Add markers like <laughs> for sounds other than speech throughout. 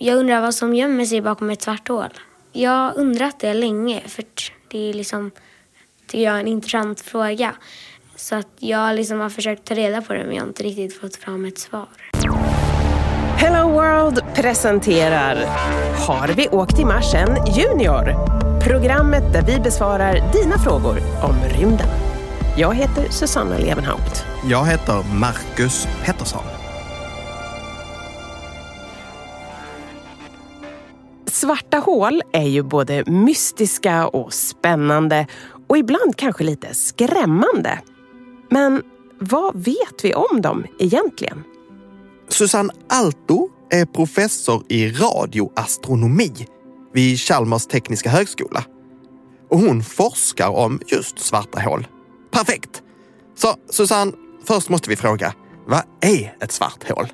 Jag undrar vad som gömmer sig bakom ett svart hål. Jag har undrat det länge för det är liksom, tycker jag, en intressant fråga. Så att jag liksom har försökt ta reda på det men jag har inte riktigt fått fram ett svar. Hello World presenterar Har vi åkt i Mars än Junior? Programmet där vi besvarar dina frågor om rymden. Jag heter Susanna Levenhaupt. Jag heter Marcus Pettersson. Svarta hål är ju både mystiska och spännande och ibland kanske lite skrämmande. Men vad vet vi om dem egentligen? Susanne Alto är professor i radioastronomi vid Chalmers tekniska högskola. Och hon forskar om just svarta hål. Perfekt! Så Susanne, först måste vi fråga, vad är ett svart hål?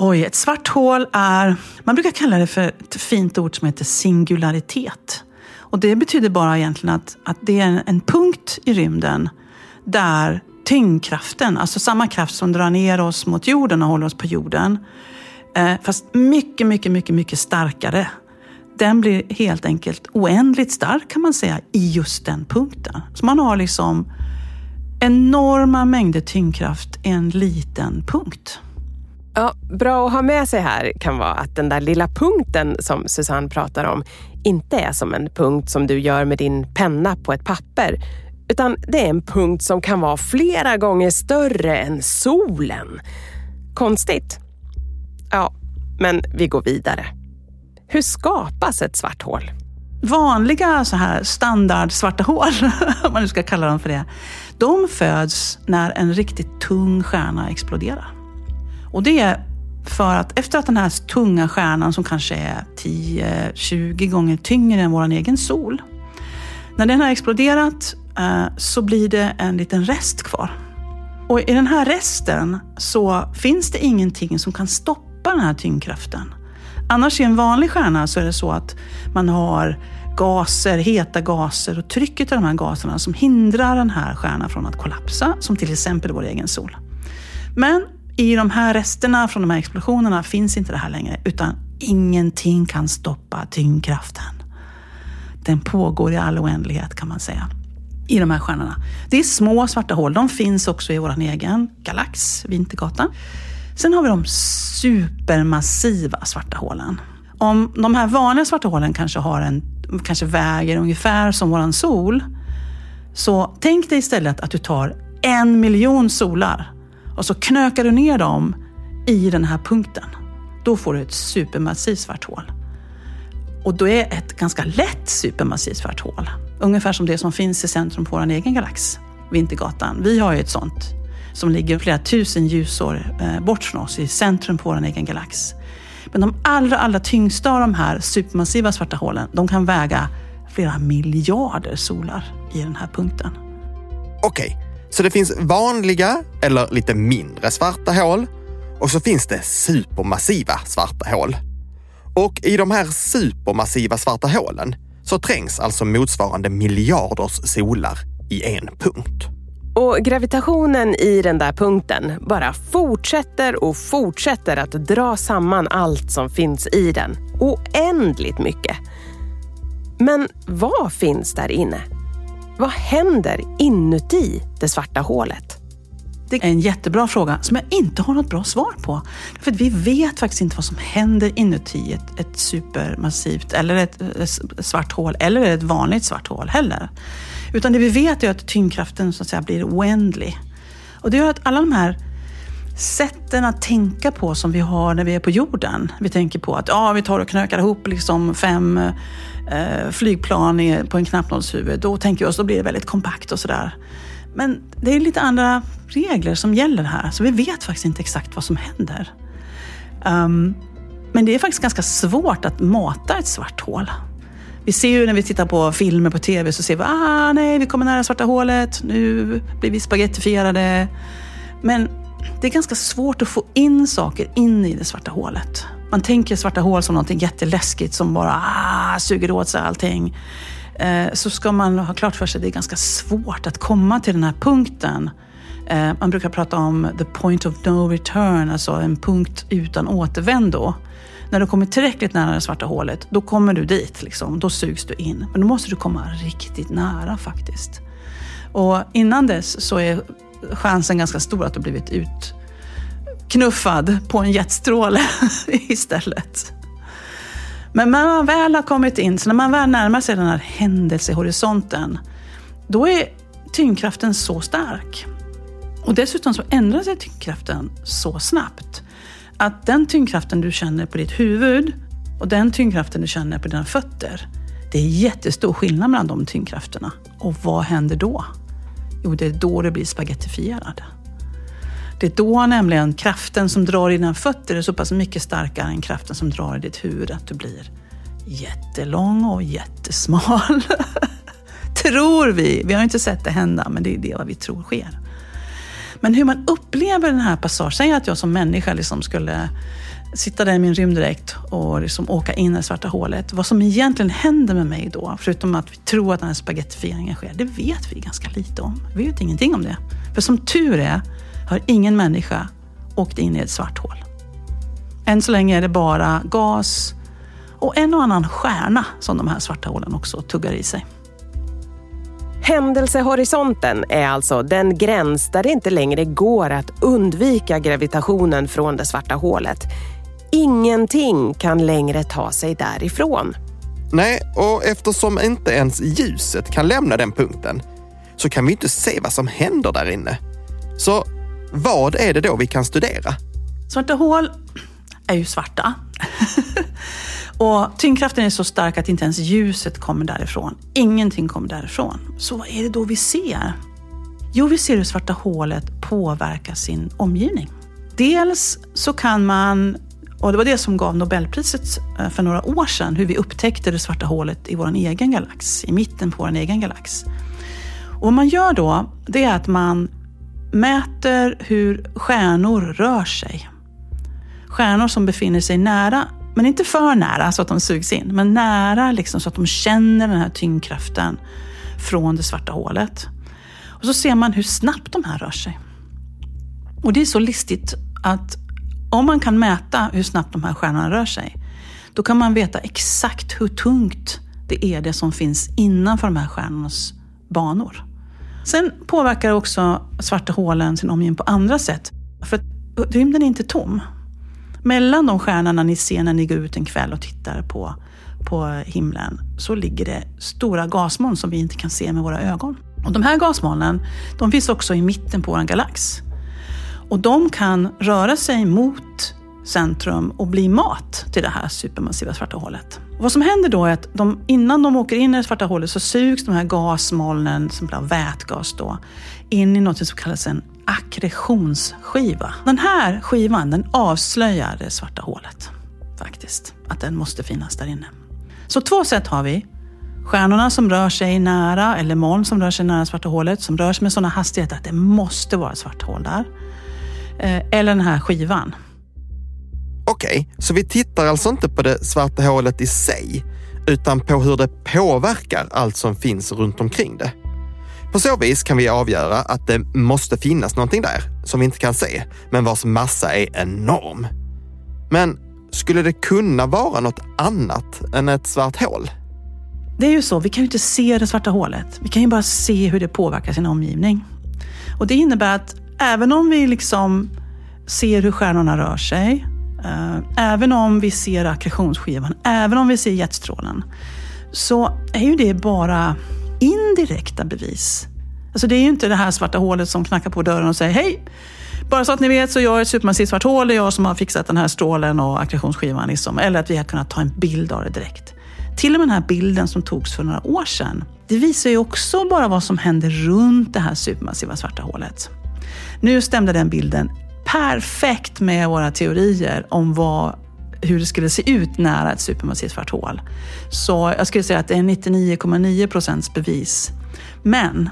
Oj, ett svart hål är, man brukar kalla det för ett fint ord som heter singularitet. Och det betyder bara egentligen att, att det är en punkt i rymden där tyngdkraften, alltså samma kraft som drar ner oss mot jorden och håller oss på jorden, eh, fast mycket, mycket, mycket, mycket starkare. Den blir helt enkelt oändligt stark kan man säga i just den punkten. Så man har liksom enorma mängder tyngdkraft i en liten punkt. Ja, bra att ha med sig här kan vara att den där lilla punkten som Susanne pratar om inte är som en punkt som du gör med din penna på ett papper, utan det är en punkt som kan vara flera gånger större än solen. Konstigt? Ja, men vi går vidare. Hur skapas ett svart hål? Vanliga så här standard svarta hål, <laughs> om man nu ska kalla dem för det, de föds när en riktigt tung stjärna exploderar. Och det är för att efter att den här tunga stjärnan som kanske är 10-20 gånger tyngre än vår egen sol. När den har exploderat eh, så blir det en liten rest kvar. Och i den här resten så finns det ingenting som kan stoppa den här tyngdkraften. Annars i en vanlig stjärna så är det så att man har gaser, heta gaser och trycket av de här gaserna som hindrar den här stjärnan från att kollapsa, som till exempel vår egen sol. Men i de här resterna från de här explosionerna finns inte det här längre, utan ingenting kan stoppa tyngdkraften. Den pågår i all oändlighet kan man säga. I de här stjärnorna. Det är små svarta hål. De finns också i vår egen galax, Vintergatan. Sen har vi de supermassiva svarta hålen. Om de här vanliga svarta hålen kanske, har en, kanske väger ungefär som vår sol. Så tänk dig istället att du tar en miljon solar och så knökar du ner dem i den här punkten. Då får du ett supermassivt svart hål. Och då är ett ganska lätt supermassivt svart hål. Ungefär som det som finns i centrum på vår egen galax, Vintergatan. Vi har ju ett sånt som ligger flera tusen ljusår eh, bort från oss i centrum på vår egen galax. Men de allra, allra tyngsta av de här supermassiva svarta hålen, de kan väga flera miljarder solar i den här punkten. Okej, så det finns vanliga eller lite mindre svarta hål och så finns det supermassiva svarta hål. Och i de här supermassiva svarta hålen så trängs alltså motsvarande miljarders solar i en punkt. Och gravitationen i den där punkten bara fortsätter och fortsätter att dra samman allt som finns i den. Oändligt mycket. Men vad finns där inne? Vad händer inuti det svarta hålet? Det är en jättebra fråga som jag inte har något bra svar på. För vi vet faktiskt inte vad som händer inuti ett, ett supermassivt eller ett, ett svart hål eller ett vanligt svart hål heller. Utan det vi vet är att tyngdkraften så att säga blir oändlig. Och det gör att alla de här sätten att tänka på som vi har när vi är på jorden. Vi tänker på att ja, vi tar och knökar ihop liksom fem eh, flygplan på en knappnålshuvud. Då tänker vi oss, då blir det väldigt kompakt och sådär. Men det är lite andra regler som gäller här, så vi vet faktiskt inte exakt vad som händer. Um, men det är faktiskt ganska svårt att mata ett svart hål. Vi ser ju när vi tittar på filmer på TV så ser vi ah nej, vi kommer nära svarta hålet, nu blir vi spagettifierade. Men det är ganska svårt att få in saker in i det svarta hålet. Man tänker svarta hål som något jätteläskigt som bara ah, suger åt sig allting. Eh, så ska man ha klart för sig att det är ganska svårt att komma till den här punkten. Eh, man brukar prata om the point of no return, alltså en punkt utan återvändo. När du kommer tillräckligt nära det svarta hålet, då kommer du dit. Liksom. Då sugs du in. Men då måste du komma riktigt nära faktiskt. Och innan dess så är chansen ganska stor att du blivit utknuffad på en jetstråle <laughs> istället. Men när man väl har kommit in, så när man väl närmar sig den här händelsehorisonten, då är tyngdkraften så stark. Och dessutom så ändrar sig tyngdkraften så snabbt att den tyngdkraften du känner på ditt huvud och den tyngdkraften du känner på dina fötter, det är jättestor skillnad mellan de tyngdkrafterna. Och vad händer då? Jo, det är då det blir spagettifierad. Det är då nämligen kraften som drar i dina fötter är så pass mycket starkare än kraften som drar i ditt huvud att du blir jättelång och jättesmal. <laughs> tror vi. Vi har inte sett det hända, men det är det vad vi tror sker. Men hur man upplever den här passagen, säg att jag som människa liksom skulle sitta där i min rymddräkt och liksom åka in i det svarta hålet. Vad som egentligen händer med mig då, förutom att vi tror att den här spagettifieringen sker, det vet vi ganska lite om. Vi vet ingenting om det. För som tur är har ingen människa åkt in i ett svart hål. Än så länge är det bara gas och en och annan stjärna som de här svarta hålen också tuggar i sig. Händelsehorisonten är alltså den gräns där det inte längre går att undvika gravitationen från det svarta hålet. Ingenting kan längre ta sig därifrån. Nej, och eftersom inte ens ljuset kan lämna den punkten så kan vi inte se vad som händer där inne. Så vad är det då vi kan studera? Svarta hål är ju svarta. <laughs> och tyngdkraften är så stark att inte ens ljuset kommer därifrån. Ingenting kommer därifrån. Så vad är det då vi ser? Jo, vi ser hur svarta hålet påverkar sin omgivning. Dels så kan man, och det var det som gav Nobelpriset eh, för några år sedan, hur vi upptäckte det svarta hålet i vår egen galax, i mitten på vår egen galax. Och vad man gör då, det är att man mäter hur stjärnor rör sig. Stjärnor som befinner sig nära, men inte för nära så att de sugs in, men nära liksom så att de känner den här tyngdkraften från det svarta hålet. Och så ser man hur snabbt de här rör sig. Och det är så listigt att om man kan mäta hur snabbt de här stjärnorna rör sig, då kan man veta exakt hur tungt det är det som finns innanför de här stjärnornas banor. Sen påverkar också svarta hålen sin omgivning på andra sätt. För att rymden är inte tom. Mellan de stjärnorna ni ser när ni går ut en kväll och tittar på, på himlen så ligger det stora gasmoln som vi inte kan se med våra ögon. Och de här gasmolnen de finns också i mitten på vår galax. Och de kan röra sig mot centrum och bli mat till det här supermassiva svarta hålet. Och vad som händer då är att de, innan de åker in i det svarta hålet så sugs de här gasmolnen, som blir vätgas då, in i något som kallas en akkretionsskiva. Den här skivan den avslöjar det svarta hålet, faktiskt. Att den måste finnas där inne. Så två sätt har vi. Stjärnorna som rör sig nära, eller moln som rör sig nära svarta hålet, som rör sig med sådana hastigheter att det måste vara ett svart hål där. Eh, eller den här skivan Okej, okay, så vi tittar alltså inte på det svarta hålet i sig, utan på hur det påverkar allt som finns runt omkring det. På så vis kan vi avgöra att det måste finnas någonting där som vi inte kan se, men vars massa är enorm. Men skulle det kunna vara något annat än ett svart hål? Det är ju så, vi kan ju inte se det svarta hålet. Vi kan ju bara se hur det påverkar sin omgivning. Och det innebär att även om vi liksom ser hur stjärnorna rör sig, eh, även om vi ser ackretionsskivan, även om vi ser jetstrålen, så är ju det bara indirekta bevis. Alltså det är ju inte det här svarta hålet som knackar på dörren och säger hej, bara så att ni vet så jag är ett supermassivt svart hål, det är jag som har fixat den här strålen och ackretionsskivan. Liksom. Eller att vi har kunnat ta en bild av det direkt. Till och med den här bilden som togs för några år sedan, det visar ju också bara vad som händer runt det här supermassiva svarta hålet. Nu stämde den bilden perfekt med våra teorier om vad, hur det skulle se ut nära ett supermassivt svart hål. Så jag skulle säga att det är 99,9 procents bevis. Men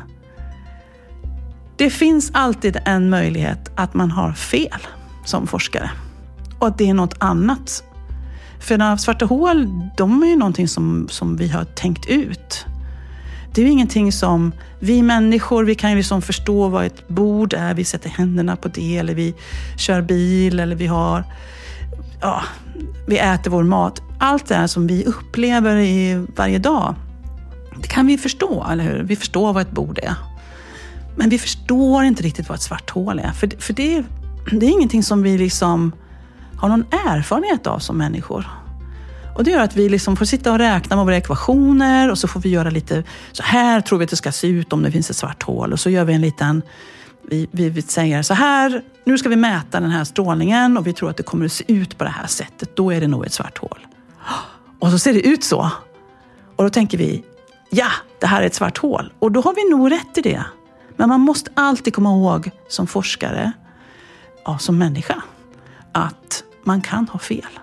det finns alltid en möjlighet att man har fel som forskare och att det är något annat. För svarta hål, de är ju någonting som, som vi har tänkt ut det är ju ingenting som vi människor, vi kan ju liksom förstå vad ett bord är. Vi sätter händerna på det eller vi kör bil eller vi har ja, vi äter vår mat. Allt det här som vi upplever i varje dag, det kan vi förstå, eller hur? Vi förstår vad ett bord är. Men vi förstår inte riktigt vad ett svart hål är. För, för det, det är ingenting som vi liksom har någon erfarenhet av som människor. Och det gör att vi liksom får sitta och räkna med våra ekvationer och så får vi göra lite, så här tror vi att det ska se ut om det finns ett svart hål. Och så gör vi en liten, vi, vi, vi säger så här, nu ska vi mäta den här strålningen och vi tror att det kommer att se ut på det här sättet. Då är det nog ett svart hål. Och så ser det ut så. Och då tänker vi, ja, det här är ett svart hål. Och då har vi nog rätt i det. Men man måste alltid komma ihåg som forskare, ja, som människa, att man kan ha fel.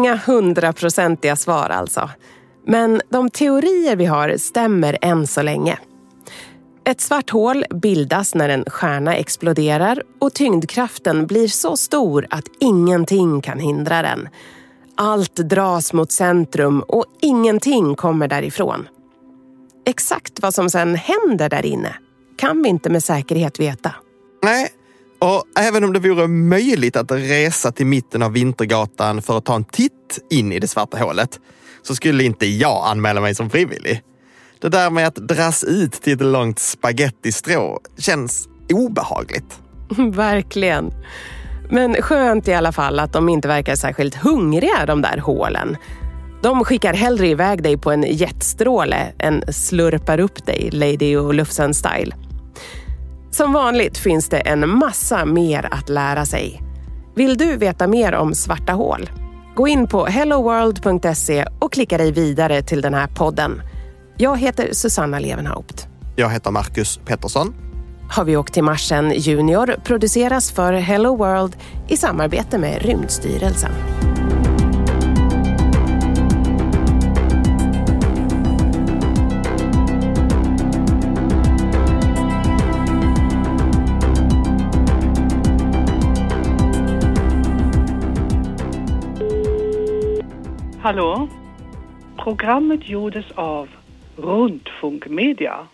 Inga hundraprocentiga svar alltså. Men de teorier vi har stämmer än så länge. Ett svart hål bildas när en stjärna exploderar och tyngdkraften blir så stor att ingenting kan hindra den. Allt dras mot centrum och ingenting kommer därifrån. Exakt vad som sen händer där inne kan vi inte med säkerhet veta. Nej, och även om det vore möjligt att resa till mitten av Vintergatan för att ta en titt in i det svarta hålet så skulle inte jag anmäla mig som frivillig. Det där med att dras ut till ett långt spagettistrå känns obehagligt. <laughs> Verkligen. Men skönt i alla fall att de inte verkar särskilt hungriga de där hålen. De skickar hellre iväg dig på en jetstråle än slurpar upp dig Lady och Lufsen-style. Som vanligt finns det en massa mer att lära sig. Vill du veta mer om svarta hål? Gå in på helloworld.se och klicka dig vidare till den här podden. Jag heter Susanna Levenhaupt. Jag heter Marcus Pettersson. Har vi åkt till Marsen Junior produceras för Hello World i samarbete med Rymdstyrelsen. Hallå? Programmet gjordes av Rundfunk Media.